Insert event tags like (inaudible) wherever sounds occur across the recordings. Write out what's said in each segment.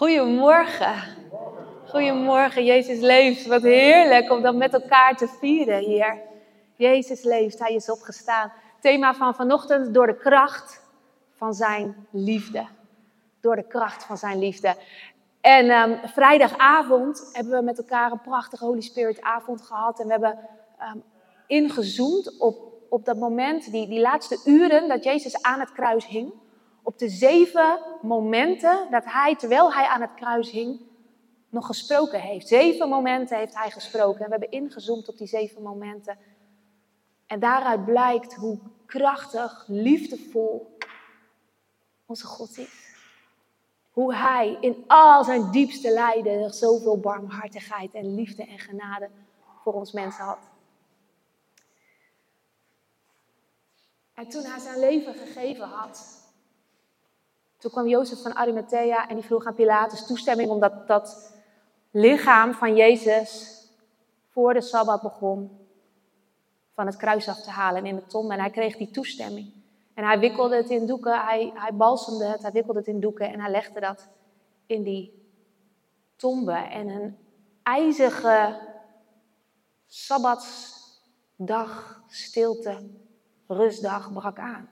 Goedemorgen. Goedemorgen, Jezus leeft. Wat heerlijk om dat met elkaar te vieren hier. Jezus leeft, Hij is opgestaan. Thema van vanochtend, door de kracht van Zijn liefde. Door de kracht van Zijn liefde. En um, vrijdagavond hebben we met elkaar een prachtige Holy Spirit avond gehad. En we hebben um, ingezoomd op, op dat moment, die, die laatste uren dat Jezus aan het kruis hing op de zeven momenten dat hij, terwijl hij aan het kruis hing, nog gesproken heeft. Zeven momenten heeft hij gesproken. En we hebben ingezoomd op die zeven momenten. En daaruit blijkt hoe krachtig, liefdevol onze God is. Hoe hij in al zijn diepste lijden zoveel barmhartigheid en liefde en genade voor ons mensen had. En toen hij zijn leven gegeven had, toen kwam Jozef van Arimathea en die vroeg aan Pilatus toestemming om dat, lichaam van Jezus voor de Sabbat begon van het kruis af te halen in de tombe. En hij kreeg die toestemming. En hij wikkelde het in doeken, hij, hij balsemde het, hij wikkelde het in doeken en hij legde dat in die tombe. En een ijzige Sabbatsdag, stilte, rustdag brak aan.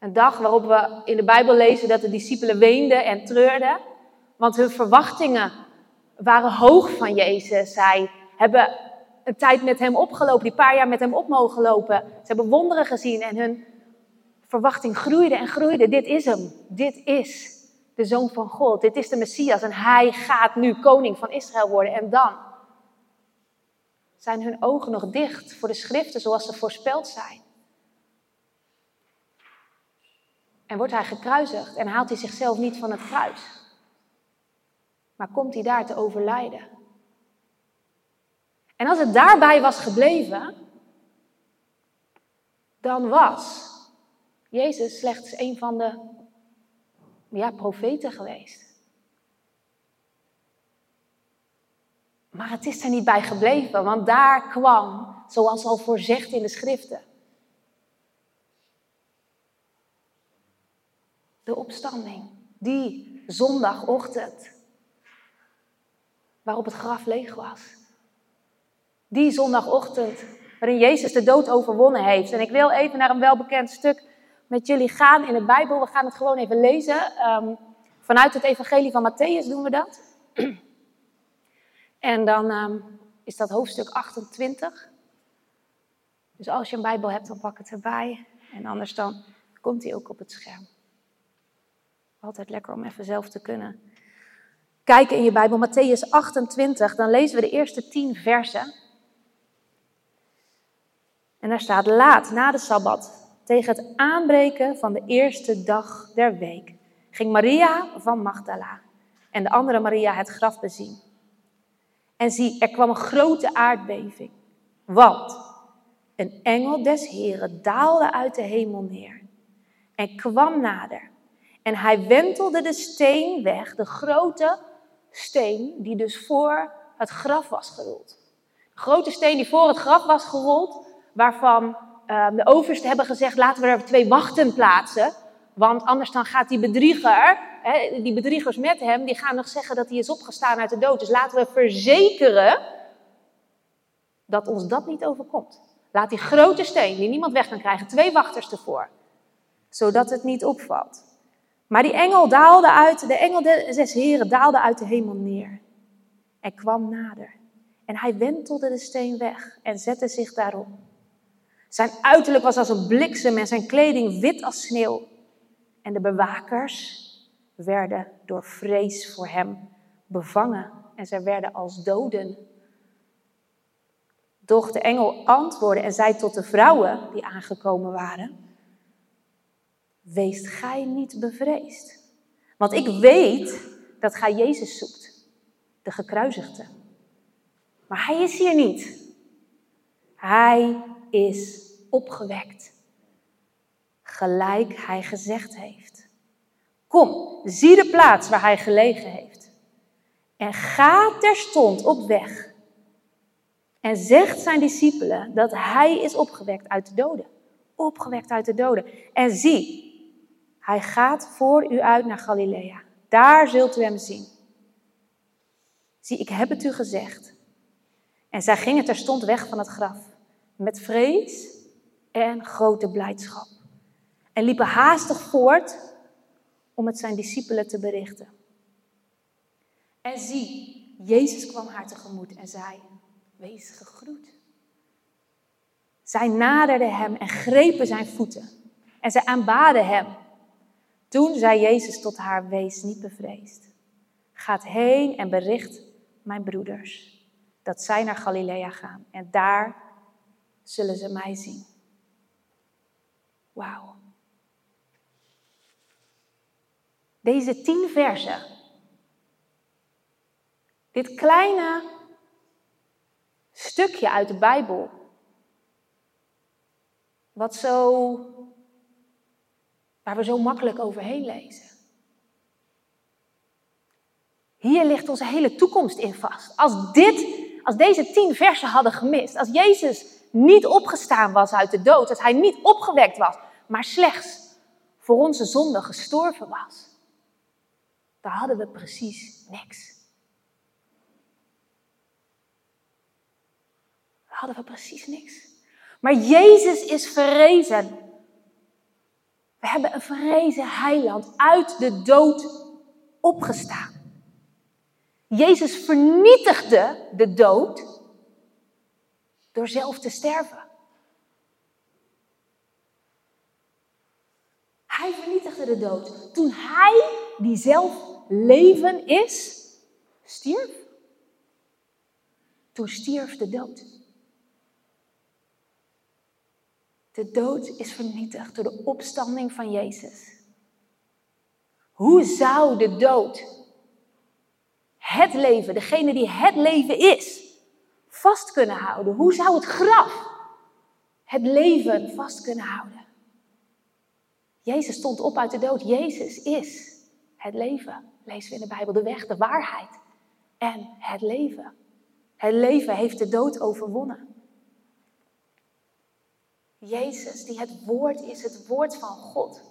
Een dag waarop we in de Bijbel lezen dat de discipelen weenden en treurden. Want hun verwachtingen waren hoog van Jezus. Zij hebben een tijd met hem opgelopen, die paar jaar met hem op mogen lopen. Ze hebben wonderen gezien en hun verwachting groeide en groeide. Dit is hem. Dit is de Zoon van God. Dit is de Messias. En hij gaat nu koning van Israël worden. En dan zijn hun ogen nog dicht voor de schriften zoals ze voorspeld zijn. En wordt hij gekruisigd en haalt hij zichzelf niet van het kruis. Maar komt hij daar te overlijden. En als het daarbij was gebleven, dan was Jezus slechts een van de ja, profeten geweest. Maar het is er niet bij gebleven, want daar kwam, zoals al voorzegd in de schriften, de opstanding. Die zondagochtend. Waarop het graf leeg was. Die zondagochtend waarin Jezus de dood overwonnen heeft. En ik wil even naar een welbekend stuk met jullie gaan in de Bijbel. We gaan het gewoon even lezen. Um, vanuit het Evangelie van Matthäus doen we dat. en dan um, is dat hoofdstuk 28. Dus als je een Bijbel hebt, dan pak het erbij. En anders dan komt hij ook op het scherm. Altijd lekker om even zelf te kunnen kijken in je Bijbel. Matthäus 28, dan lezen we de eerste tien versen. En daar staat laat na de Sabbat, tegen het aanbreken van de eerste dag der week, ging Maria van Magdala en de andere Maria het graf bezien. En zie, er kwam een grote aardbeving, want een engel des Heren daalde uit de hemel neer en kwam nader en hij wentelde de steen weg, de grote steen die dus voor het graf was gerold. De grote steen die voor het graf was gerold, waarvan uh, de oversten hebben gezegd, laten we er twee wachten plaatsen. Want anders dan gaat die bedrieger, hè, die bedriegers met hem, die gaan nog zeggen dat hij is opgestaan uit de dood. Dus laten we verzekeren dat ons dat niet overkomt. Laat die grote steen, die niemand weg kan krijgen, twee wachters ervoor. Zodat het niet opvalt. Maar die engel daalde uit, de engel des heren daalde uit de hemel neer. En kwam nader. En hij wentelde de steen weg en zette zich daarop. Zijn uiterlijk was als een bliksem en zijn kleding wit als sneeuw. En de bewakers werden door vrees voor hem bevangen en zij werden als doden. Doch de engel antwoordde en zei tot de vrouwen die aangekomen waren: Wees gij niet bevreesd. Want ik weet dat gij Jezus zoekt, de gekruisigde. Maar hij is hier niet. Hij is opgewekt, gelijk hij gezegd heeft. Kom, zie de plaats waar hij gelegen heeft. En ga terstond op weg. En zegt zijn discipelen dat hij is opgewekt uit de doden. Opgewekt uit de doden. En zie, hij gaat voor u uit naar Galilea. Daar zult u hem zien. Zie, ik heb het u gezegd. En zij gingen terstond weg van het graf, met vrees en grote blijdschap. En liepen haastig voort om het zijn discipelen te berichten. En zie, Jezus kwam haar tegemoet en zei: Wees gegroet. Zij naderden hem en grepen zijn voeten. En zij aanbaden hem. Toen zei Jezus tot haar: Wees niet bevreesd. Gaat heen en bericht mijn broeders dat zij naar Galilea gaan. En daar zullen ze mij zien. Wauw. Deze tien versen. Dit kleine stukje uit de Bijbel. Wat zo, waar we zo makkelijk overheen lezen. Hier ligt onze hele toekomst in vast. Als dit als deze tien versen hadden gemist, als Jezus niet opgestaan was uit de dood, als hij niet opgewekt was, maar slechts voor onze zonde gestorven was, dan hadden we precies niks. Dan hadden we precies niks. Maar Jezus is verrezen. We hebben een verrezen heiland uit de dood opgestaan. Jezus vernietigde de dood door zelf te sterven. Hij vernietigde de dood toen hij, die zelf leven is, stierf. Toen stierf de dood. De dood is vernietigd door de opstanding van Jezus. Hoe zou de dood het leven, degene die het leven is, vast kunnen houden? Hoe zou het graf het leven vast kunnen houden? Jezus stond op uit de dood. Jezus is het leven. Lezen we in de Bijbel de weg, de waarheid en het leven. Het leven heeft de dood overwonnen. Jezus, die het woord is, het woord van God,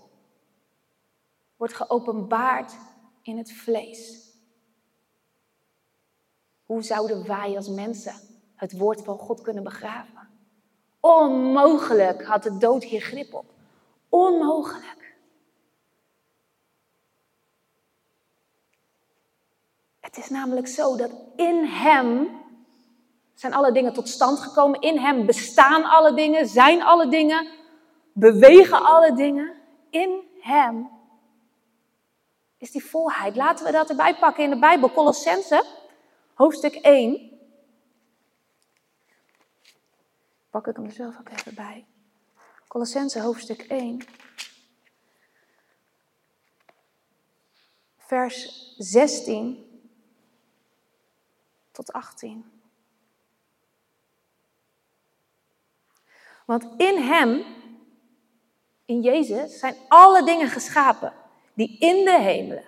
wordt geopenbaard in het vlees. Hoe zouden wij als mensen het woord van God kunnen begraven? Onmogelijk had de dood hier grip op. Onmogelijk. Het is namelijk zo dat in Hem zijn alle dingen tot stand gekomen. In Hem bestaan alle dingen, zijn alle dingen, bewegen alle dingen. In Hem is die volheid. Laten we dat erbij pakken in de Bijbel. Colossense hoofdstuk 1. Pak ik hem er zelf ook even bij. Colossense hoofdstuk 1. Vers 16 tot 18. Want in Hem, in Jezus, zijn alle dingen geschapen die in de hemelen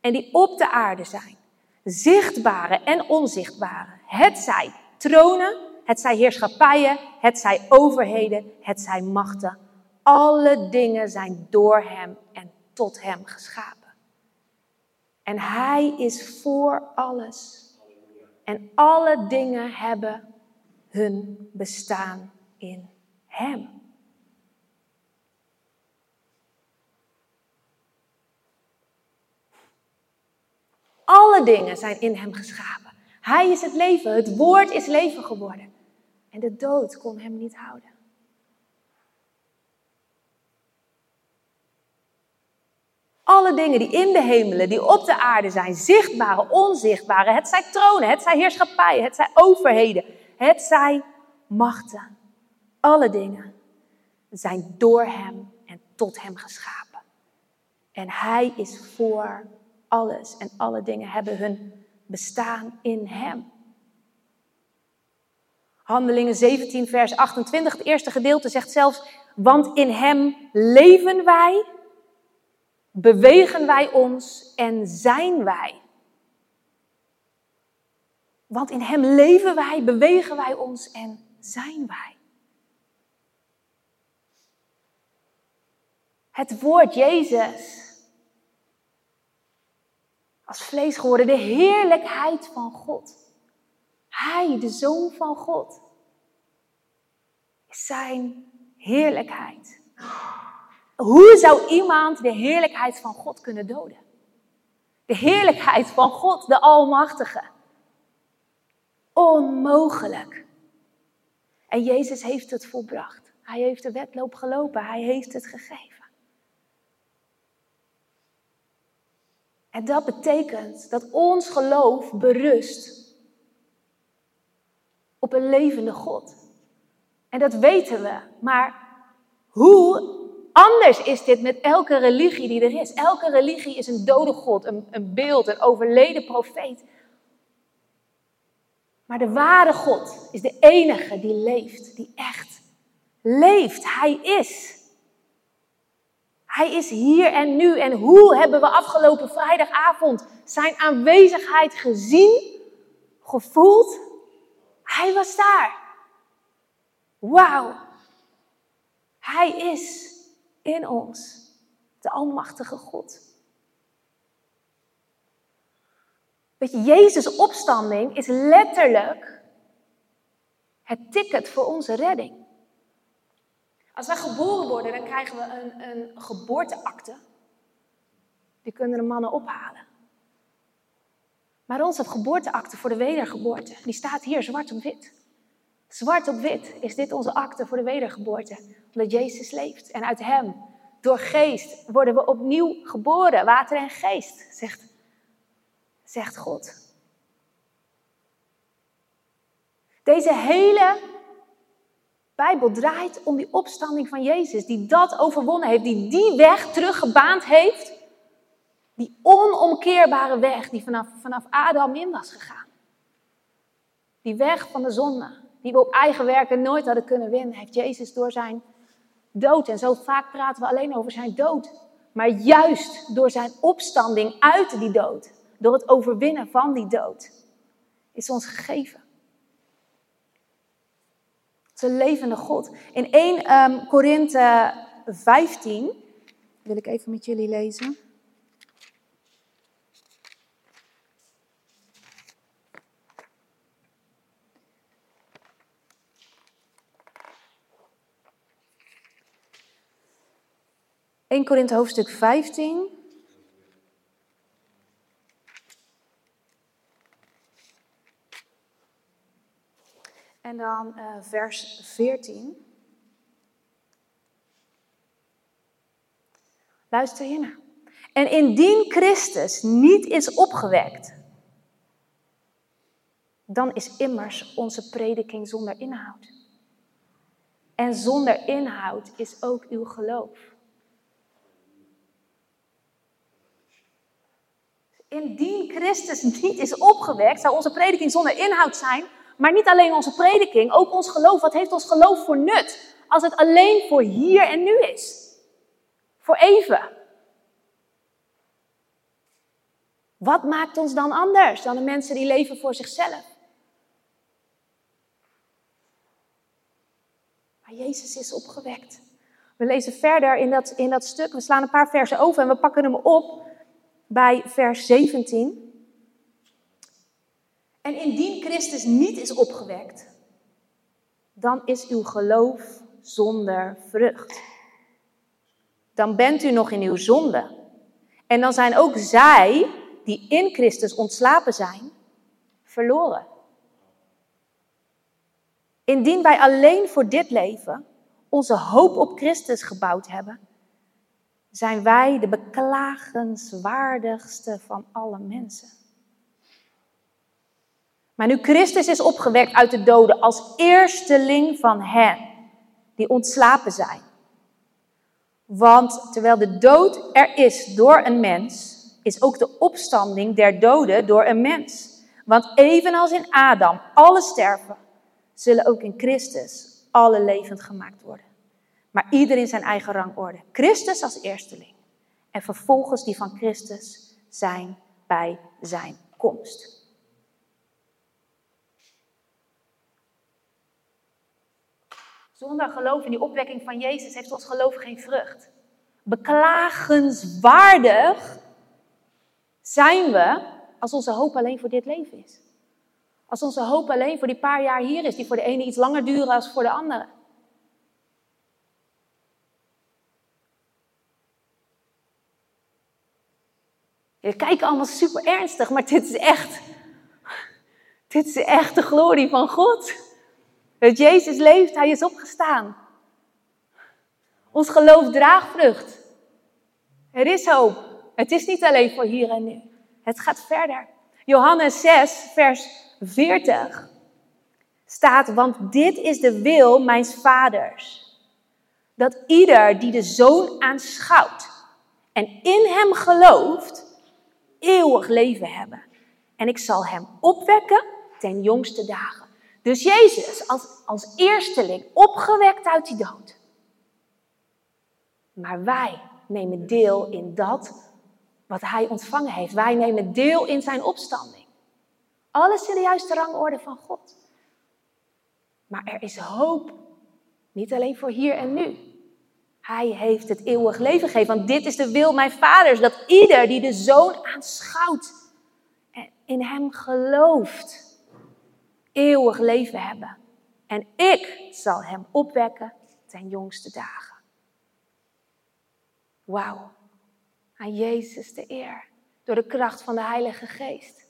en die op de aarde zijn zichtbare en onzichtbare. Het zij tronen, het zij heerschappijen, het zij overheden, het zij machten. Alle dingen zijn door Hem en tot Hem geschapen. En Hij is voor alles. En alle dingen hebben hun bestaan in Hem. Alle dingen zijn in hem geschapen. Hij is het leven. Het woord is leven geworden. En de dood kon hem niet houden. Alle dingen die in de hemelen, die op de aarde zijn, zichtbare, onzichtbare, het zijn tronen, het zijn heerschappijen, het zijn overheden, het zijn machten. Alle dingen zijn door hem en tot hem geschapen. En hij is voor alles en alle dingen hebben hun bestaan in Hem. Handelingen 17, vers 28, het eerste gedeelte zegt zelfs, want in Hem leven wij, bewegen wij ons en zijn wij. Want in Hem leven wij, bewegen wij ons en zijn wij. Het woord Jezus als vlees geworden, de heerlijkheid van God. Hij, de Zoon van God, is zijn heerlijkheid. Hoe zou iemand de heerlijkheid van God kunnen doden? De heerlijkheid van God, de Almachtige. Onmogelijk. En Jezus heeft het volbracht. Hij heeft de wedloop gelopen. Hij heeft het gegeven. En dat betekent dat ons geloof berust op een levende God. En dat weten we. Maar hoe anders is dit met elke religie die er is? Elke religie is een dode God, een, een beeld, een overleden profeet. Maar de ware God is de enige die leeft, die echt leeft. Hij is. Hij is hier en nu. En hoe hebben we afgelopen vrijdagavond zijn aanwezigheid gezien, gevoeld? Hij was daar. Wauw. Hij is in ons, de Almachtige God. Weet je, Jezus' opstanding is letterlijk het ticket voor onze redding. Als wij geboren worden, dan krijgen we een, een geboorteakte. Die kunnen de mannen ophalen. Maar onze geboorteakte voor de wedergeboorte, die staat hier zwart op wit. Zwart op wit is dit onze akte voor de wedergeboorte. Omdat Jezus leeft. En uit Hem, door geest, worden we opnieuw geboren. Water en geest, zegt, zegt God. Deze hele Bijbel draait om die opstanding van Jezus. Die dat overwonnen heeft. Die die weg teruggebaand heeft. Die onomkeerbare weg die vanaf, vanaf Adam in was gegaan. Die weg van de zonde die we op eigen werken nooit hadden kunnen winnen, heeft Jezus door zijn dood. En zo vaak praten we alleen over zijn dood. Maar juist door zijn opstanding uit die dood, door het overwinnen van die dood, is ons gegeven. Het is een levende God. In 1 um, ehm, Korinthe 15 wil ik even met jullie lezen. 1 Korinthe hoofdstuk 15. En dan uh, vers 14. Luister hiernaar. En indien Christus niet is opgewekt, dan is immers onze prediking zonder inhoud. En zonder inhoud is ook uw geloof. Indien Christus niet is opgewekt, zou onze prediking zonder inhoud zijn. Maar niet alleen onze prediking, ook ons geloof. Wat heeft ons geloof voor nut? Als het alleen voor hier en nu is. Voor even. Wat maakt ons dan anders dan de mensen die leven voor zichzelf? Maar Jezus is opgewekt. We lezen verder in dat, in dat stuk. We slaan een paar versen over en we pakken hem op bij vers 17. En indien Christus niet is opgewekt, dan is uw geloof zonder vrucht. Dan bent u nog in uw zonde. En dan zijn ook zij die in Christus ontslapen zijn, verloren. Indien wij alleen voor dit leven onze hoop op Christus gebouwd hebben, zijn wij de beklagenswaardigste van alle mensen. Maar nu Christus is opgewekt uit de doden als eersteling van hen die ontslapen zijn. Want terwijl de dood er is door een mens, is ook de opstanding der doden door een mens. Want evenals in Adam alle sterven, zullen ook in Christus alle levend gemaakt worden maar ieder in zijn eigen rangorde. Christus als eersteling. En vervolgens die van Christus zijn bij zijn komst. Zonder geloof in die opwekking van Jezus heeft ons geloof geen vrucht. Beklagenswaardig Zijn we als onze hoop alleen voor dit leven is? Als onze hoop alleen voor die paar jaar hier is, die voor de ene iets langer duren als voor de andere? Je kijken allemaal super ernstig, maar dit is echt, dit is echt de glorie van God. Dat Jezus leeft, Hij is opgestaan. Ons geloof draagt vrucht. Er is hoop. Het is niet alleen voor hier en nu. Het gaat verder. Johannes 6, vers 40 staat, want dit is de wil mijns vaders. Dat ieder die de zoon aanschouwt en in hem gelooft, eeuwig leven hebben. En ik zal hem opwekken ten jongste dagen. Dus Jezus als, als eersteling opgewekt uit die dood. Maar wij nemen deel in dat wat hij ontvangen heeft. Wij nemen deel in zijn opstanding. Alles in de juiste rangorde van God. Maar er is hoop. Niet alleen voor hier en nu. Hij heeft het eeuwig leven gegeven. Want dit is de wil mijn vaders. Dat ieder die de zoon aanschouwt en in hem gelooft, eeuwig leven hebben. En ik zal hem opwekken ten jongste dagen. Wauw. Aan Jezus de eer. Door de kracht van de Heilige Geest.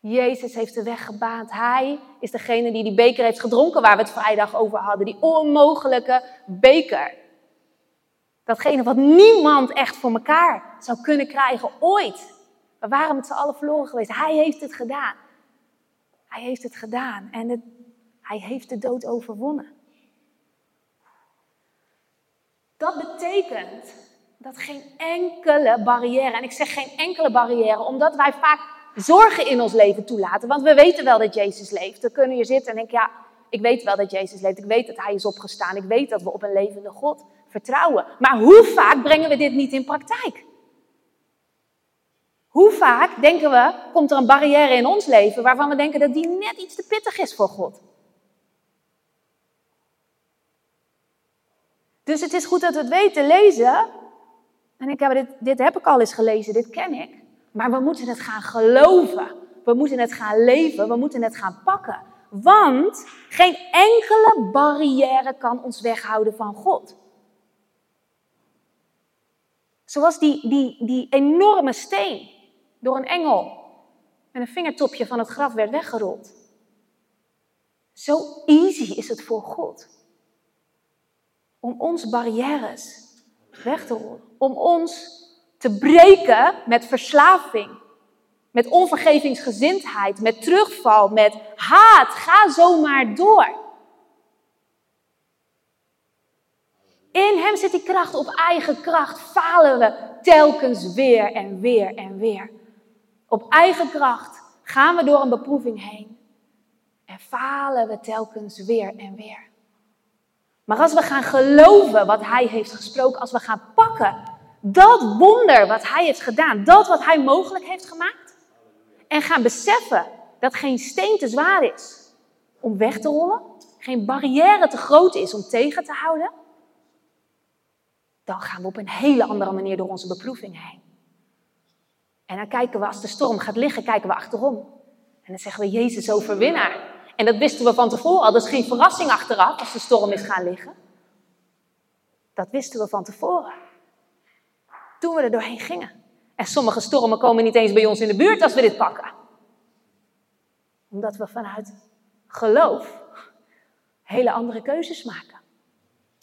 Jezus heeft de weg gebaand. Hij is degene die die beker heeft gedronken waar we het vrijdag over hadden. Die onmogelijke beker. Datgene wat niemand echt voor elkaar zou kunnen krijgen ooit. We waren met z'n allen verloren geweest. Hij heeft het gedaan. Hij heeft het gedaan. En het, hij heeft de dood overwonnen. Dat betekent dat geen enkele barrière, en ik zeg geen enkele barrière, omdat wij vaak zorgen in ons leven toelaten. Want we weten wel dat Jezus leeft. Dan kunnen je zitten en denken, ja, ik weet wel dat Jezus leeft. Ik weet dat Hij is opgestaan. Ik weet dat we op een levende God vertrouwen. Maar hoe vaak brengen we dit niet in praktijk? Hoe vaak denken we, komt er een barrière in ons leven waarvan we denken dat die net iets te pittig is voor God? Dus het is goed dat we het weten, lezen. En ik heb dit, dit heb ik al eens gelezen, dit ken ik. Maar we moeten het gaan geloven. We moeten het gaan leven. We moeten het gaan pakken. Want geen enkele barrière kan ons weghouden van God. Zoals die, die, die enorme steen door een engel met een vingertopje van het graf werd weggerold. Zo easy is het voor God om ons barrières weg te rollen. Om ons te breken met verslaving, met onvergevingsgezindheid, met terugval, met haat. Ga zomaar door. In hem zit die kracht, op eigen kracht falen we telkens weer en weer en weer. Op eigen kracht gaan we door een beproeving heen en falen we telkens weer en weer. Maar als we gaan geloven wat hij heeft gesproken, als we gaan pakken dat wonder wat hij heeft gedaan, dat wat hij mogelijk heeft gemaakt. En gaan beseffen dat geen steen te zwaar is om weg te rollen, geen barrière te groot is om tegen te houden. Dan gaan we op een hele andere manier door onze beproeving heen. En dan kijken we als de storm gaat liggen, kijken we achterom. En dan zeggen we Jezus overwinnaar. En dat wisten we van tevoren al. Dat is geen verrassing achteraf als de storm is gaan liggen. Dat wisten we van tevoren toen we er doorheen gingen. En sommige stormen komen niet eens bij ons in de buurt als we dit pakken. Omdat we vanuit geloof hele andere keuzes maken.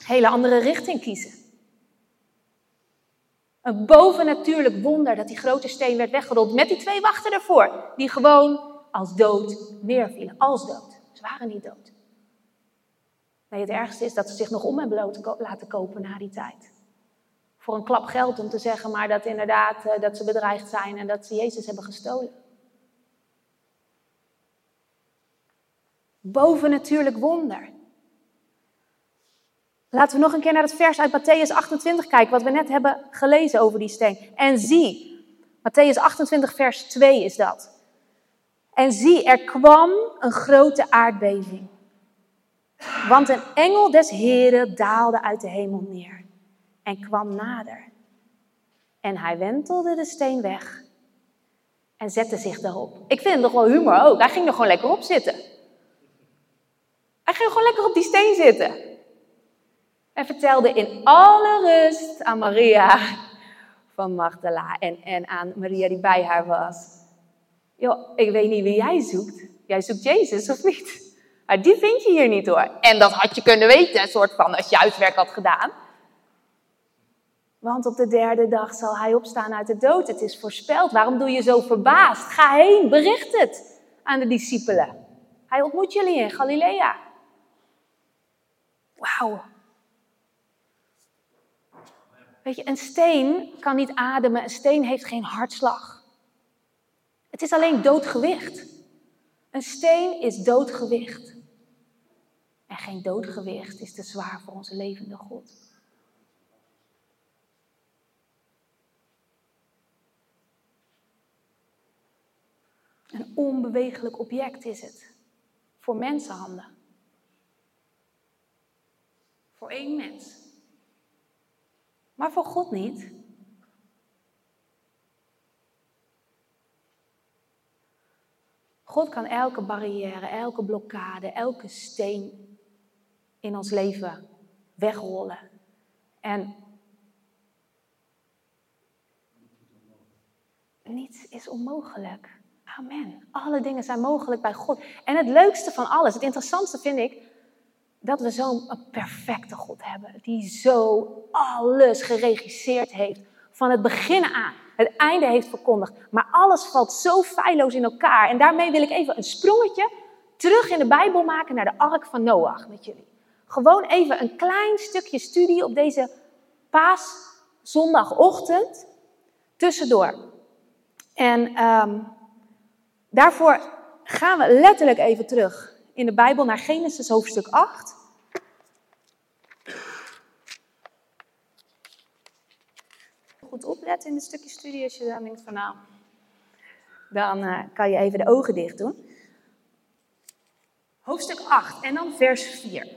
Hele andere richting kiezen. Een bovennatuurlijk wonder dat die grote steen werd weggerold met die twee wachten ervoor. Die gewoon als dood neervielen. Als dood. Ze waren niet dood. Nee, het ergste is dat ze zich nog om hebben laten kopen na die tijd voor een klap geld om te zeggen, maar dat inderdaad uh, dat ze bedreigd zijn en dat ze Jezus hebben gestolen. Bovennatuurlijk wonder. Laten we nog een keer naar het vers uit Matthäus 28 kijken, wat we net hebben gelezen over die steen. En zie, Matthäus 28, vers 2 is dat. En zie, er kwam een grote aardbeving. Want een engel des Heren daalde uit de hemel neer en kwam nader. En hij wentelde de steen weg en zette zich daarop. Ik vind het nog wel humor ook. Hij ging er gewoon lekker op zitten. Hij ging gewoon lekker op die steen zitten. En vertelde in alle rust aan Maria van Magdala en, en aan Maria die bij haar was. Joh, ik weet niet wie jij zoekt. Jij zoekt Jezus of niet? Maar die vind je hier niet hoor. En dat had je kunnen weten, een soort van, als je huiswerk had gedaan. Want op de derde dag zal hij opstaan uit de dood. Het is voorspeld. Waarom doe je zo verbaasd? Ga heen, bericht het aan de discipelen. Hij ontmoet jullie in Galilea. Wauw. Weet je, een steen kan niet ademen. Een steen heeft geen hartslag. Het is alleen doodgewicht. Een steen is doodgewicht. En geen doodgewicht is te zwaar voor onze levende God. Een onbewegelijk object is het. Voor mensenhanden. Voor één mens. Maar voor God niet. God kan elke barrière, elke blokkade, elke steen in ons leven wegrollen. En niets is onmogelijk. Amen. Alle dingen zijn mogelijk bij God. En het leukste van alles, het interessantste vind ik, dat we zo'n perfecte God hebben. Die zo alles geregisseerd heeft. Van het begin aan. Het einde heeft verkondigd. Maar alles valt zo feilloos in elkaar. En daarmee wil ik even een sprongetje terug in de Bijbel maken naar de ark van Noach met jullie. Gewoon even een klein stukje studie op deze paaszondagochtend tussendoor. En um, Daarvoor gaan we letterlijk even terug in de Bijbel naar Genesis hoofdstuk 8. Goed opletten in dit stukje studie als je dan denkt van nou, dan uh, kan je even de ogen dicht doen. Hoofdstuk 8 en dan vers 4.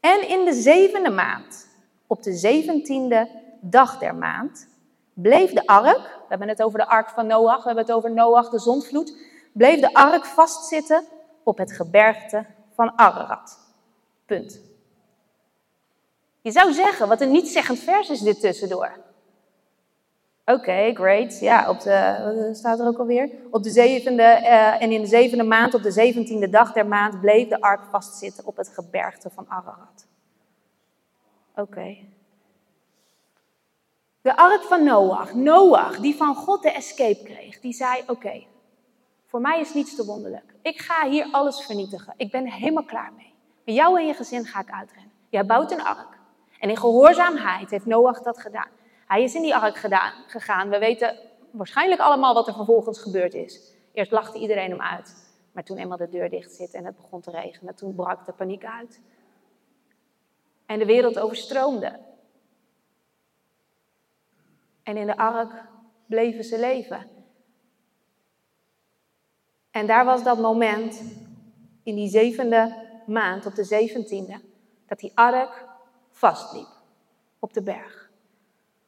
En in de zevende maand, op de zeventiende dag der maand, bleef de ark, we hebben het over de ark van Noach, we hebben het over Noach, de zondvloed, bleef de ark vastzitten op het gebergte van Ararat. Punt. Je zou zeggen, wat een niet-zeggend vers is dit tussendoor. Oké, great. Ja, op de, staat er ook alweer? Op de zevende, uh, en in de zevende maand, op de zeventiende dag der maand, bleef de ark vastzitten op het gebergte van Ararat. Oké. De ark van Noach. Noach, die van God de escape kreeg, die zei: Oké, voor mij is niets te wonderlijk. Ik ga hier alles vernietigen. Ik ben helemaal klaar mee. Met jou en je gezin ga ik uitrennen. Jij bouwt een ark. En in gehoorzaamheid heeft Noach dat gedaan. Hij is in die ark gedaan, gegaan. We weten waarschijnlijk allemaal wat er vervolgens gebeurd is. Eerst lachte iedereen hem uit. Maar toen eenmaal de deur dicht zit en het begon te regenen, toen brak de paniek uit. En de wereld overstroomde. En in de ark bleven ze leven. En daar was dat moment, in die zevende maand, op de zeventiende, dat die ark vastliep op de berg.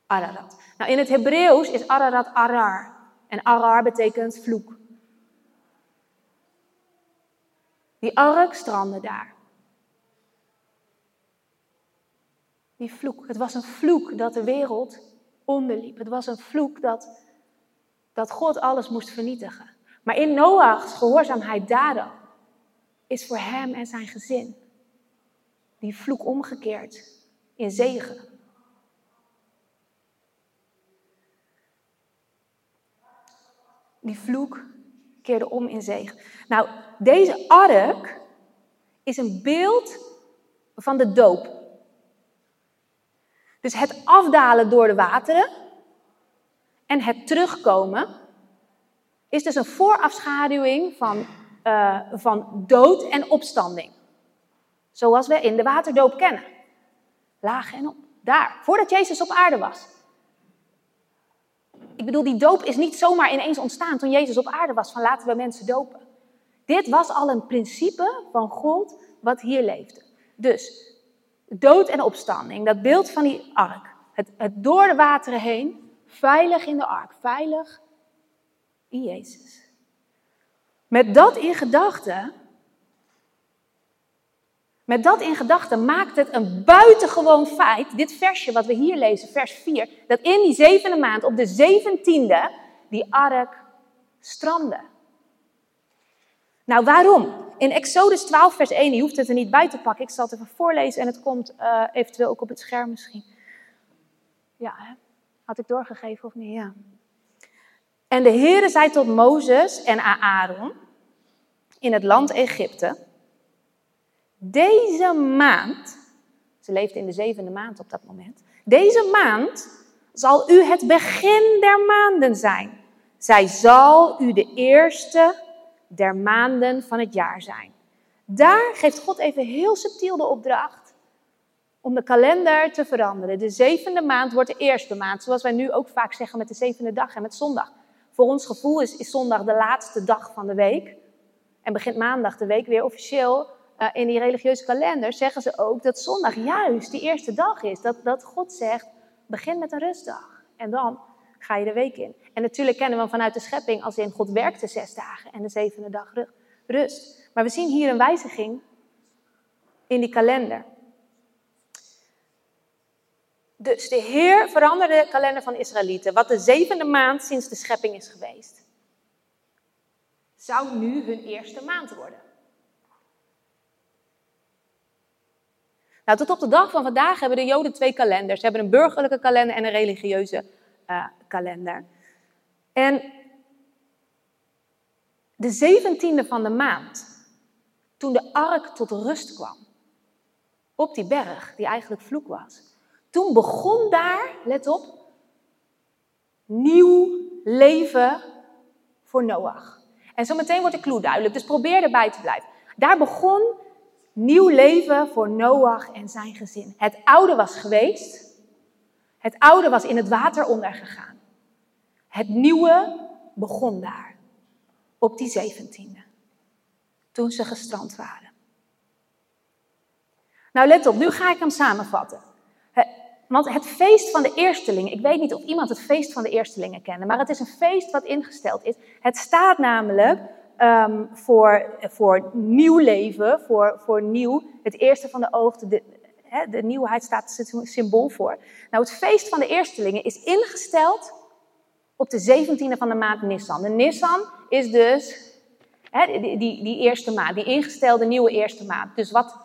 Ararat. Nou, in het Hebreeuws is Ararat Arar. En Arar betekent vloek. Die ark strandde daar. Die vloek. Het was een vloek dat de wereld onderliep. Het was een vloek dat, dat God alles moest vernietigen. Maar in Noachs gehoorzaamheid daarom is voor hem en zijn gezin die vloek omgekeerd in zegen. Die vloek keerde om in zegen. Nou, deze ark is een beeld van de doop. Dus het afdalen door de wateren en het terugkomen is dus een voorafschaduwing van, uh, van dood en opstanding. Zoals we in de waterdoop kennen. Laag en op. Daar, voordat Jezus op aarde was. Ik bedoel, die doop is niet zomaar ineens ontstaan toen Jezus op aarde was, van laten we mensen dopen. Dit was al een principe van God wat hier leefde. Dus Dood en opstanding, dat beeld van die ark. het door de wateren heen, veilig in de ark, veilig in Jezus. Met dat in gedachten, met dat in gedachten maakt het een buitengewoon feit, dit versje wat we hier lezen, vers 4, dat in die zevende maand, op de zeventiende, die ark strandde. Nou, waarom? In Exodus 12, vers 1, je hoeft het er niet bij te pakken, ik zal het even voorlezen en het komt uh, eventueel ook op het scherm misschien. Ja, hè? had ik doorgegeven of niet? Ja. En de Heere zei tot Mozes en Aaron in het land Egypte, deze maand, ze leefde in de zevende maand op dat moment, deze maand zal u het begin der maanden zijn. Zij zal u de eerste der maanden van het jaar zijn. Daar geeft God even heel subtiel de opdracht om de kalender te veranderen. De zevende maand wordt de eerste maand, zoals wij nu ook vaak zeggen met de zevende dag en met zondag. Voor ons gevoel is, zondag de laatste dag van de week. En begint maandag de week weer officieel. Uh, in die religieuze kalender zeggen ze ook dat zondag juist die eerste dag is. Dat, dat God zegt, begin met een rustdag. En dan ga je de week in. En natuurlijk kennen we vanuit de schepping als in God werkte zes dagen en de zevende dag rust. Maar we zien hier een wijziging in die kalender. Dus de Heer veranderde de kalender van Israëlieten, wat de zevende maand sinds de schepping is geweest. Zou nu hun eerste maand worden. Nou, tot op de dag van vandaag hebben de Joden twee kalenders. Ze hebben een burgerlijke kalender en een religieuze uh, kalender. En de zeventiende van de maand, toen de ark tot rust kwam, op die berg, die eigenlijk vloek was, toen begon daar, let op, nieuw leven voor Noach. En zo meteen wordt de clue duidelijk, dus probeer erbij te blijven. Daar begon nieuw leven voor Noach en zijn gezin. Het oude was geweest, het oude was in het water ondergegaan. Het nieuwe begon daar, op die zeventiende, toen ze gestrand waren. Nou, let op, nu ga ik hem samenvatten. Want het feest van de eerstelingen, ik weet niet of iemand het feest van de eerstelingen kende, maar het is een feest wat ingesteld is. Het staat namelijk um, voor, voor nieuw leven, voor, voor nieuw, het eerste van de oog, de, de nieuwheid staat er symbool voor. Nou, het feest van de eerstelingen is ingesteld op de 17e van de maand Nissan. De Nissan is dus die, die, die, eerste maand, die ingestelde nieuwe eerste maand. Dus wat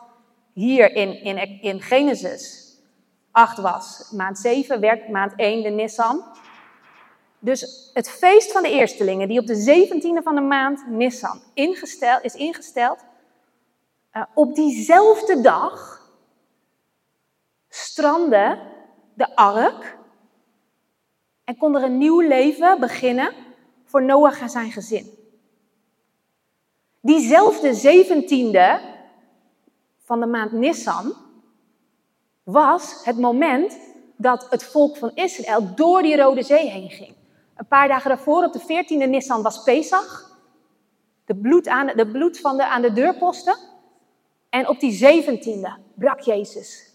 hier in, in, in Genesis 8 was, maand 7 werkt maand 1 de Nissan. Dus het feest van de eerstelingen, die op de 17e van de maand Nissan ingesteld, is ingesteld, uh, op diezelfde dag strandde de ark en kon er een nieuw leven beginnen voor Noach en zijn gezin. Diezelfde zeventiende van de maand Nissan was het moment dat het volk van Israël door die Rode Zee heen ging. Een paar dagen daarvoor, op de veertiende Nissan, was Pesach. De bloed, aan, de bloed van de, aan de deurposten. En op die zeventiende brak Jezus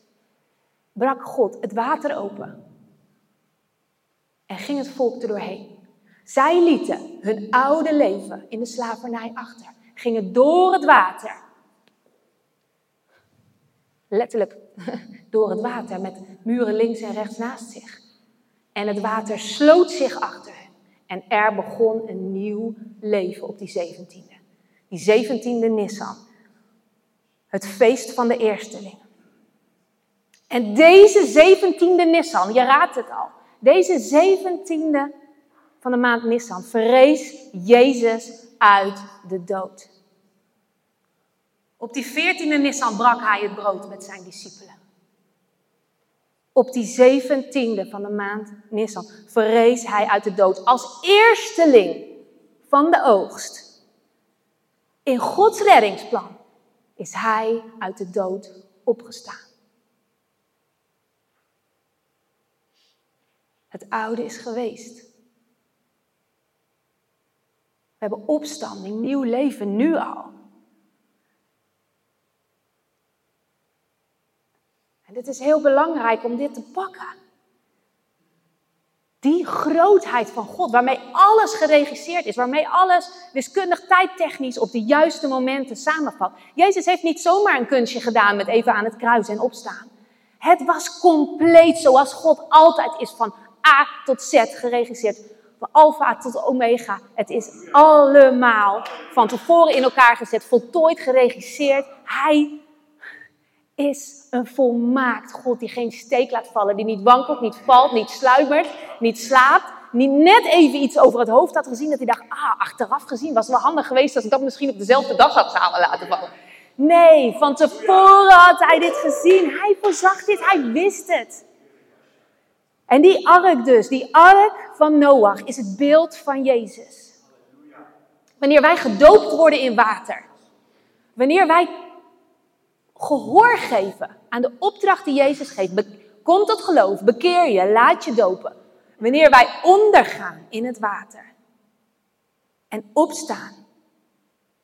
brak God het water open en ging het volk er doorheen. Zij lieten hun oude leven in de slavernij achter, gingen door het water. Letterlijk (laughs) door het water met muren links en rechts naast zich. En het water sloot zich achter hen. En er begon een nieuw leven op die zeventiende. Die zeventiende Nissan. Het feest van de eersteling. En deze zeventiende Nissan, je raadt het al, deze zeventiende van de maand Nissan verrees Jezus uit de dood. Op die veertiende Nissan brak hij het brood met zijn discipelen. Op die zeventiende van de maand Nissan verrees hij uit de dood als eersteling van de oogst. In Gods reddingsplan is hij uit de dood opgestaan. Het oude is geweest. We hebben opstanding, nieuw leven, nu al. En dit is heel belangrijk om dit te pakken. Die grootheid van God, waarmee alles geregisseerd is, waarmee alles wiskundig tijdtechnisch op de juiste momenten samenvalt. Jezus heeft niet zomaar een kunstje gedaan met even aan het kruis en opstaan. Het was compleet zoals God altijd is, van A tot Z geregisseerd. Van alfa tot omega. Het is allemaal van tevoren in elkaar gezet, voltooid, geregisseerd. Hij is een volmaakt God die geen steek laat vallen, die niet wankelt, niet valt, niet sluimert, niet slaapt, niet net even iets over het hoofd had gezien dat hij dacht, ah, achteraf gezien was het wel handig geweest als ik dat misschien op dezelfde dag had samen laten vallen. Nee, van tevoren had hij dit gezien. Hij voorzag dit, hij wist het. En die ark dus, die ark van Noach, is het beeld van Jezus. Wanneer wij gedoopt worden in water, wanneer wij gehoor geven aan de opdracht die Jezus geeft. Kom tot geloof, bekeer je, laat je dopen. Wanneer wij ondergaan in het water en opstaan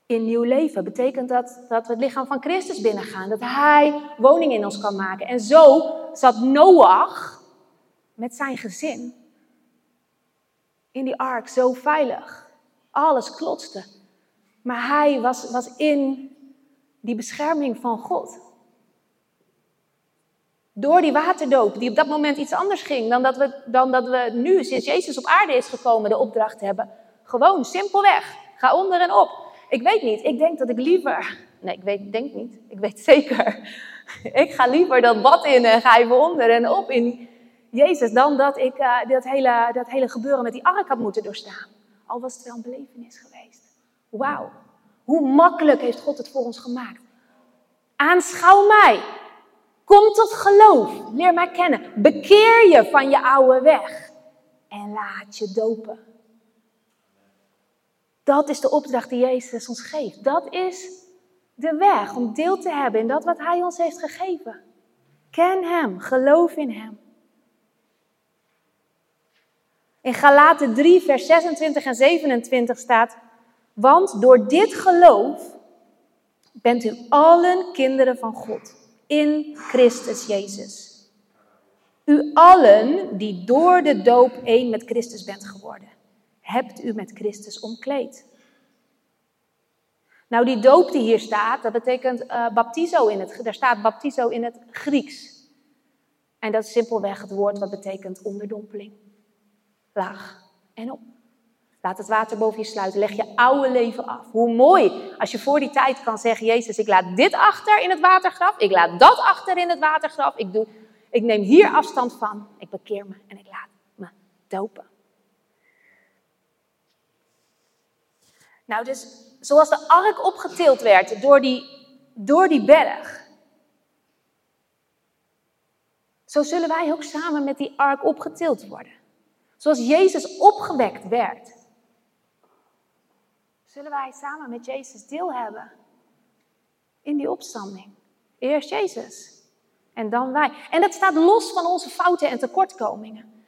in nieuw leven, betekent dat dat we het lichaam van Christus binnengaan. Dat Hij woning in ons kan maken. En zo zat Noach met zijn gezin in die ark zo veilig. Alles klotste. Maar hij was, was in die bescherming van God. Door die waterdoop, die op dat moment iets anders ging dan dat we, dan dat we nu, sinds Jezus op aarde is gekomen, de opdracht hebben. Gewoon, simpelweg. Ga onder en op. Ik weet niet, ik denk dat ik liever. Nee, ik weet, denk niet. Ik weet (laughs) zeker. Ik ga liever dat bad in en ga even onder en op in Jezus, dan dat ik uh, dat, hele, dat hele gebeuren met die ark had moeten doorstaan. Al was het wel een belevenis geweest. Wauw. Hoe makkelijk heeft God het voor ons gemaakt? Aanschouw mij. Kom tot geloof. Leer mij kennen. Bekeer je van je oude weg. En laat je dopen. Dat is de opdracht die Jezus ons geeft. Dat is de weg om deel te hebben in dat wat Hij ons heeft gegeven. Ken Hem. Geloof in Hem. In Galaten 3, vers 26 en 27 staat. Want door dit geloof bent u allen kinderen van God in Christus Jezus. U allen die door de doop één met Christus bent geworden, hebt u met Christus omkleed. Nou, die doop die hier staat, dat betekent uh, baptizo in het, daar staat baptizo in het Grieks. En dat is simpelweg het woord wat betekent onderdompeling. Laag en op. Laat het water boven je sluiten. Leg je oude leven af. Hoe mooi als je voor die tijd kan zeggen: Jezus, ik laat dit achter in het watergraf. Ik laat dat achter in het watergraf. Ik, doe, ik neem hier afstand van. Ik bekeer me en ik laat me dopen. Nou, dus zoals de ark opgetild werd door die, door die berg. Zo zullen wij ook samen met die ark opgetild worden. Zoals Jezus opgewekt werd zullen wij samen met Jezus deel hebben in die opstanding. Eerst Jezus en dan wij. En dat staat los van onze fouten en tekortkomingen.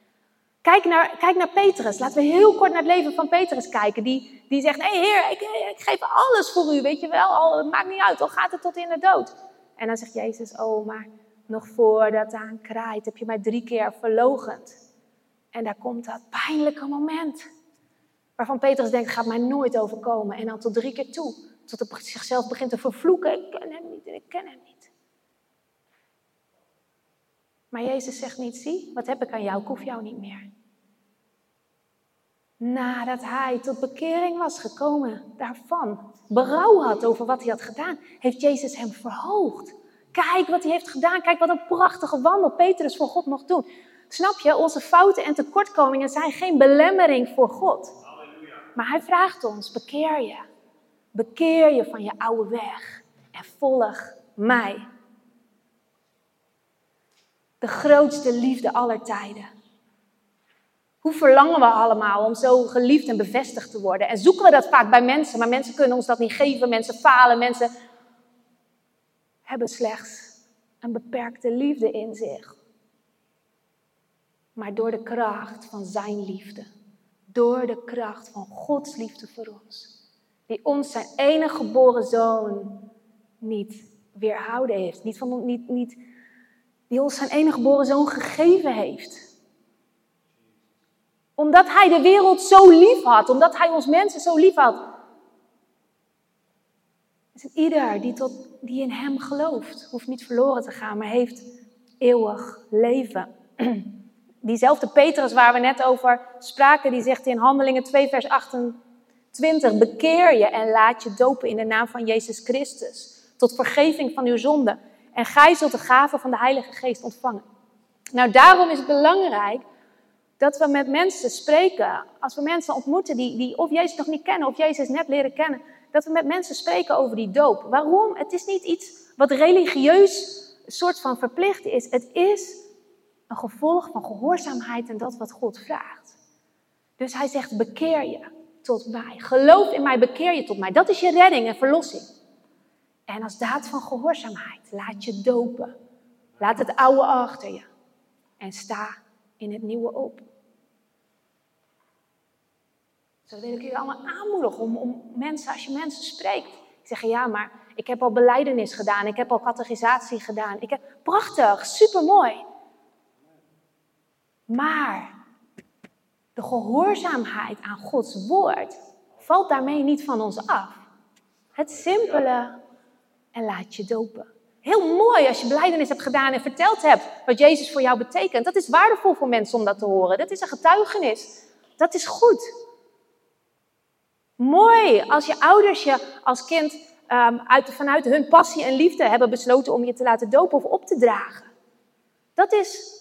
Kijk naar, kijk naar Petrus. Laten we heel kort naar het leven van Petrus kijken. Die, die zegt, hey, heer, ik, ik, geef alles voor u, weet je wel. Al, het maakt niet uit, al gaat het tot in de dood. En dan zegt Jezus, oh, maar nog voordat het aan kraait, heb je mij drie keer verlogend. En daar komt dat pijnlijke moment. Waarvan Petrus denkt, gaat mij nooit overkomen. En dan tot drie keer toe. Tot hij zichzelf begint te vervloeken. Ik ken hem niet en ik ken hem niet. Maar Jezus zegt niet, zie, wat heb ik aan jou? Ik hoef jou niet meer. Nadat hij tot bekering was gekomen daarvan, berouw had over wat hij had gedaan, heeft Jezus hem verhoogd. Kijk wat hij heeft gedaan. Kijk wat een prachtige wandel Petrus voor God mocht doen. Snap je, onze fouten en tekortkomingen zijn geen belemmering voor God. Maar hij vraagt ons, bekeer je. Bekeer je van je oude weg en volg mij. De grootste liefde aller tijden. Hoe verlangen we allemaal om zo geliefd en bevestigd te worden? En zoeken we dat vaak bij mensen, maar mensen kunnen ons dat niet geven. Mensen falen, mensen hebben slechts een beperkte liefde in zich. Maar door de kracht van Zijn liefde door de kracht van Gods liefde voor ons. Die ons zijn enige geboren zoon niet weerhouden heeft. Niet van, niet, niet, die ons zijn enige geboren zoon gegeven heeft. Omdat hij de wereld zo lief had, omdat hij ons mensen zo lief had. Dus ieder die, tot, die in hem gelooft, hoeft niet verloren te gaan, maar heeft eeuwig leven. (clears throat) Diezelfde Petrus waar we net over spraken, die zegt in Handelingen 2, vers 28, bekeer je en laat je dopen in de naam van Jezus Christus, tot vergeving van uw zonden. En gij zult de gave van de Heilige Geest ontvangen. Nou, daarom is het belangrijk dat we met mensen spreken, als we mensen ontmoeten die, die of Jezus nog niet kennen of Jezus net leren kennen, dat we met mensen spreken over die doop. Waarom? Het is niet iets wat religieus soort van verplicht is. Het is een gevolg van gehoorzaamheid en dat wat God vraagt. Dus hij zegt, bekeer je tot mij. Geloof in mij, bekeer je tot mij. Dat is je redding en verlossing. En als daad van gehoorzaamheid, laat je dopen. Laat het oude achter je. En sta in het nieuwe op. Zo wil ik jullie allemaal aanmoedigen om, om mensen, als je mensen spreekt, zeggen ja, maar ik heb al beleidenis gedaan, ik heb al catechisatie gedaan. Ik heb, prachtig, supermooi. Maar de gehoorzaamheid aan Gods woord valt daarmee niet van ons af. Het simpele en laat je dopen. Heel mooi als je beleidenis hebt gedaan en verteld hebt wat Jezus voor jou betekent. Dat is waardevol voor mensen om dat te horen. Dat is een getuigenis. Dat is goed. Mooi als je ouders je als kind um, uit, vanuit hun passie en liefde hebben besloten om je te laten dopen of op te dragen. Dat is,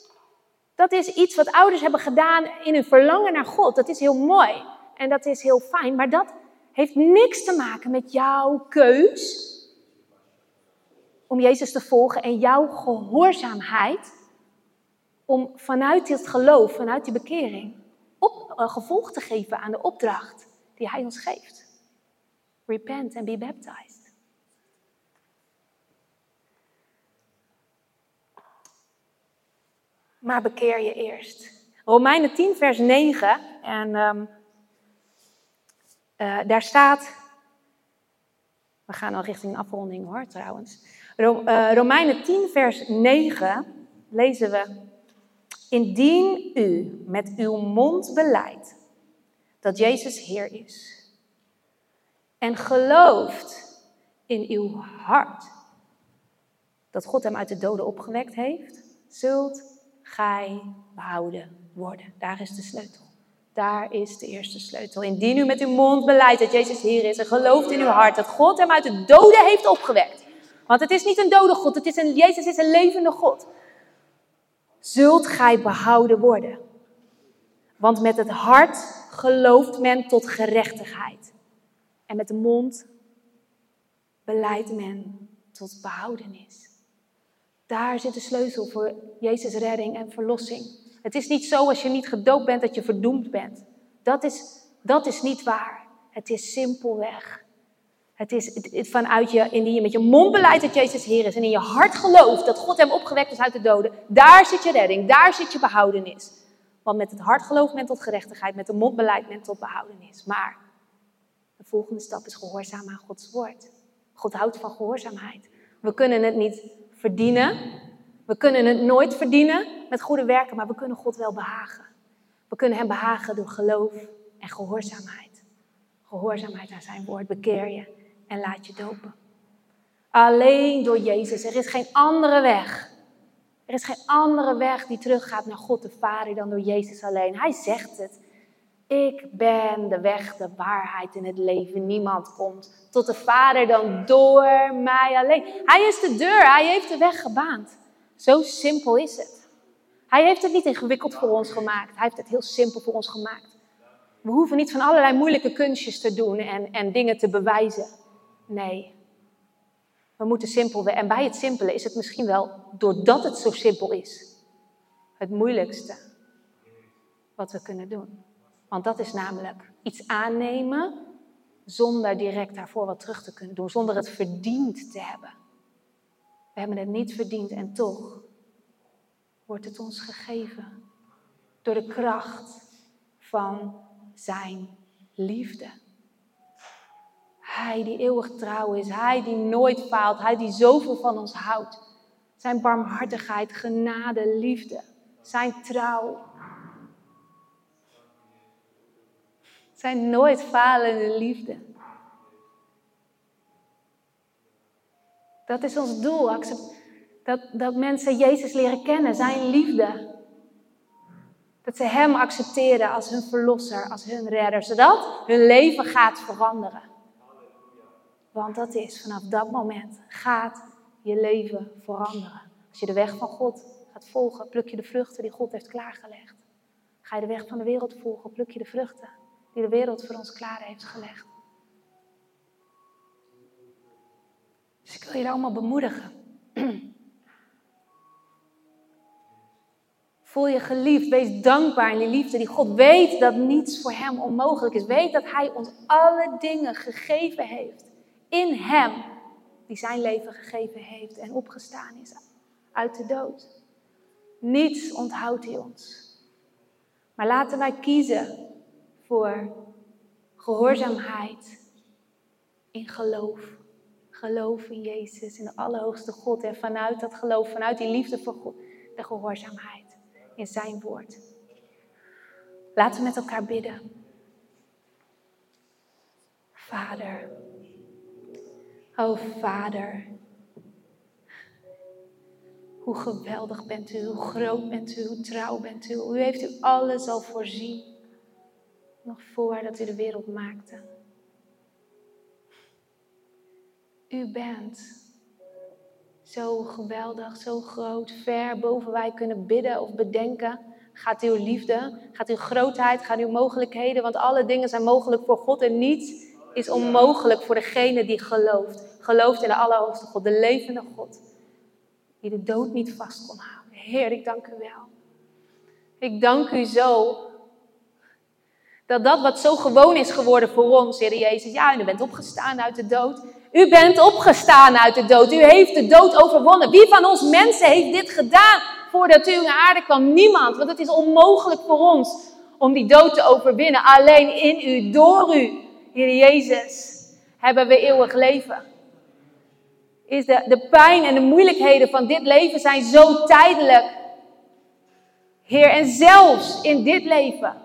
dat is iets wat ouders hebben gedaan in hun verlangen naar God. Dat is heel mooi en dat is heel fijn, maar dat heeft niks te maken met jouw keus om Jezus te volgen en jouw gehoorzaamheid om vanuit dit geloof, vanuit die bekering, op, een gevolg te geven aan de opdracht die Hij ons geeft. Repent and be baptized. Maar bekeer je eerst. Romeinen 10, vers 9. En um, uh, daar staat. We gaan al richting afronding hoor, trouwens. Uh, Romeinen 10, vers 9 lezen we. Indien u met uw mond beleidt dat Jezus Heer is. En gelooft in uw hart dat God hem uit de doden opgewekt heeft, zult gij behouden worden. Daar is de sleutel. Daar is de eerste sleutel. Indien u met uw mond beleidt dat Jezus Heer is en gelooft in uw hart dat God hem uit de doden heeft opgewekt. Want het is niet een dode God, het is een, Jezus is een levende God. Zult gij behouden worden. Want met het hart gelooft men tot gerechtigheid. En met de mond beleidt men tot behoudenis. Daar zit de sleutel voor Jezus' redding en verlossing. Het is niet zo als je niet gedoopt bent dat je verdoemd bent. Dat is, dat is niet waar. Het is simpelweg. Het is vanuit je, indien je met je mond beleidt dat Jezus Heer is en in je hart gelooft dat God hem opgewekt is uit de doden. Daar zit je redding, daar zit je behoudenis. Want met het hart gelooft men tot gerechtigheid, met de mond beleidt men tot behoudenis. Maar de volgende stap is gehoorzaam aan Gods woord. God houdt van gehoorzaamheid. We kunnen het niet verdienen. We kunnen het nooit verdienen met goede werken, maar we kunnen God wel behagen. We kunnen Hem behagen door geloof en gehoorzaamheid. Gehoorzaamheid aan Zijn woord. Bekeer je en laat je dopen. Alleen door Jezus. Er is geen andere weg. Er is geen andere weg die teruggaat naar God de Vader dan door Jezus alleen. Hij zegt het. Ik ben de weg, de waarheid en het leven. Niemand komt tot de Vader dan door mij alleen. Hij is de deur, hij heeft de weg gebaand. Zo simpel is het. Hij heeft het niet ingewikkeld voor ons gemaakt. Hij heeft het heel simpel voor ons gemaakt. We hoeven niet van allerlei moeilijke kunstjes te doen en, en dingen te bewijzen. Nee, we moeten simpel En bij het simpele is het misschien wel, doordat het zo simpel is, het moeilijkste wat we kunnen doen. Want dat is namelijk iets aannemen zonder direct daarvoor wat terug te kunnen doen, zonder het verdiend te hebben. We hebben het niet verdiend en toch wordt het ons gegeven door de kracht van Zijn liefde. Hij die eeuwig trouw is, Hij die nooit faalt, Hij die zoveel van ons houdt. Zijn barmhartigheid, genade, liefde, Zijn trouw. Zijn nooit falende liefde. Dat is ons doel. Dat, dat mensen Jezus leren kennen, zijn liefde. Dat ze Hem accepteren als hun verlosser, als hun redder, zodat hun leven gaat veranderen. Want dat is, vanaf dat moment gaat je leven veranderen. Als je de weg van God gaat volgen, pluk je de vruchten die God heeft klaargelegd. Ga je de weg van de wereld volgen, pluk je de vruchten die de wereld voor ons klaar heeft gelegd. Dus ik wil daar allemaal bemoedigen. (clears throat) Voel je geliefd, wees dankbaar in die liefde die God weet dat niets voor Hem onmogelijk is. Weet dat Hij ons alle dingen gegeven heeft. In Hem, die zijn leven gegeven heeft en opgestaan is uit de dood. Niets onthoudt Hij ons. Maar laten wij kiezen voor gehoorzaamheid in geloof. Geloof in Jezus, in de Allerhoogste God. En vanuit dat geloof, vanuit die liefde voor God, de gehoorzaamheid in Zijn woord. Laten we met elkaar bidden. Vader. Oh Vader. Hoe geweldig bent u, hoe groot bent u, hoe trouw bent u. U heeft u alles al voorzien. Nog voordat u de wereld maakte. U bent zo geweldig, zo groot, ver boven wij kunnen bidden of bedenken. Gaat uw liefde, gaat uw grootheid, gaat uw mogelijkheden, want alle dingen zijn mogelijk voor God en niets is onmogelijk voor degene die gelooft. Gelooft in de Allerhoogste God, de levende God, die de dood niet vast kon houden. Heer, ik dank u wel. Ik dank u zo dat dat wat zo gewoon is geworden voor ons, Heer Jezus, ja, u bent opgestaan uit de dood. U bent opgestaan uit de dood. U heeft de dood overwonnen. Wie van ons mensen heeft dit gedaan voordat u naar aarde kwam? Niemand, want het is onmogelijk voor ons om die dood te overwinnen. Alleen in u, door u, Heer Jezus, hebben we eeuwig leven. Is de, de pijn en de moeilijkheden van dit leven zijn zo tijdelijk. Heer, en zelfs in dit leven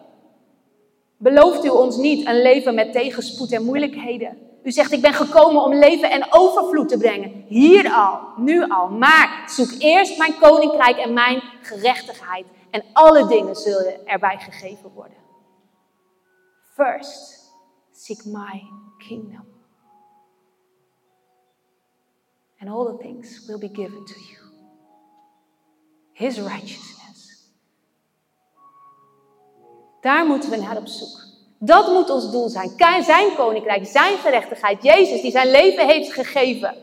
belooft u ons niet een leven met tegenspoed en moeilijkheden. U zegt, ik ben gekomen om leven en overvloed te brengen. Hier al, nu al. Maar zoek eerst mijn koninkrijk en mijn gerechtigheid. En alle dingen zullen erbij gegeven worden. First, seek my kingdom. And all the things will be given to you. His righteousness. Daar moeten we naar op zoek. Dat moet ons doel zijn. Zijn koninkrijk, zijn gerechtigheid. Jezus die zijn leven heeft gegeven.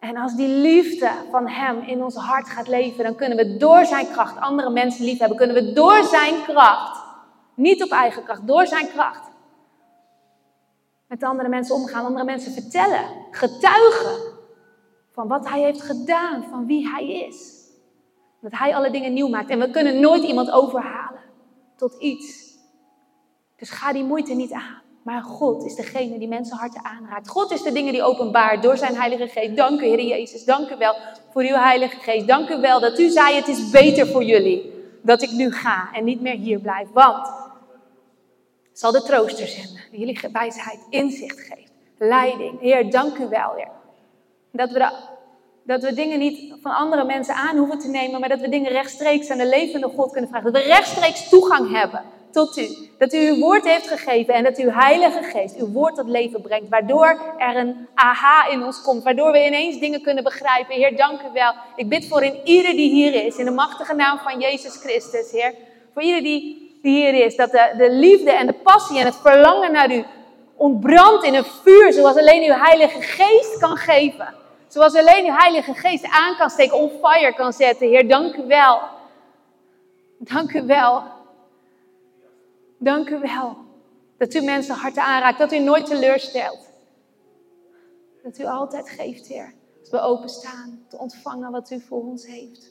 En als die liefde van Hem in ons hart gaat leven, dan kunnen we door Zijn kracht andere mensen lief hebben. Kunnen we door Zijn kracht, niet op eigen kracht, door Zijn kracht, met andere mensen omgaan, andere mensen vertellen, getuigen van wat Hij heeft gedaan, van wie Hij is. Dat Hij alle dingen nieuw maakt. En we kunnen nooit iemand overhalen tot iets. Dus ga die moeite niet aan. Maar God is degene die mensenharten aanraakt. God is de dingen die openbaart door zijn Heilige Geest. Dank u, Heer Jezus. Dank u wel voor uw Heilige Geest. Dank u wel dat u zei: Het is beter voor jullie dat ik nu ga en niet meer hier blijf. Want zal de trooster zenden, die jullie wijsheid, inzicht geeft, leiding. Heer, dank u wel, Heer. Dat we, dat we dingen niet van andere mensen aan hoeven te nemen, maar dat we dingen rechtstreeks aan de levende God kunnen vragen. Dat we rechtstreeks toegang hebben tot u. Dat u uw woord heeft gegeven en dat uw Heilige Geest uw woord tot leven brengt. Waardoor er een aha in ons komt. Waardoor we ineens dingen kunnen begrijpen. Heer, dank u wel. Ik bid voor in ieder die hier is. In de machtige naam van Jezus Christus, Heer. Voor ieder die, hier is. Dat de, de liefde en de passie en het verlangen naar u ontbrandt in een vuur. Zoals alleen uw Heilige Geest kan geven. Zoals alleen uw Heilige Geest aan kan steken, on fire kan zetten. Heer, dank u wel. Dank u wel Dank u wel dat u mensen harten aanraakt, dat u nooit teleurstelt. Dat u altijd geeft, Heer. Dat we openstaan te ontvangen wat u voor ons heeft.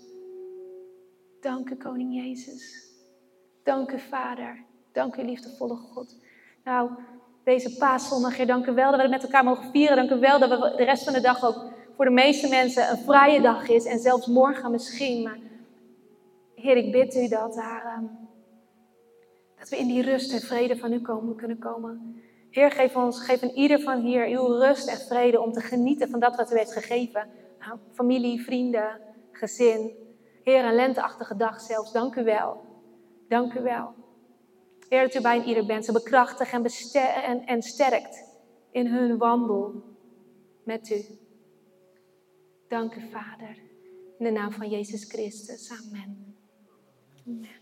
Dank u, Koning Jezus. Dank u, Vader. Dank u, liefdevolle God. Nou, deze paaszondag, Heer, dank u wel dat we het met elkaar mogen vieren. Dank u wel dat we de rest van de dag ook voor de meeste mensen een vrije dag is. En zelfs morgen misschien. Maar Heer, ik bid u dat. Ehm, Dat we in die rust en vrede van u komen, kunnen komen. Heer, geef ons, geef een ieder van hier uw rust en vrede om te genieten van dat wat u heeft gegeven. Familie, vrienden, gezin. Heer, een lenteachtige dag zelfs. Dank u wel. Dank u wel. Heer, dat u bij een ieder bent. Ze bekrachtigt en, en, en sterkt in hun wandel met u. Dank u, Vader. In de naam van Jezus Christus. Amen. Amen.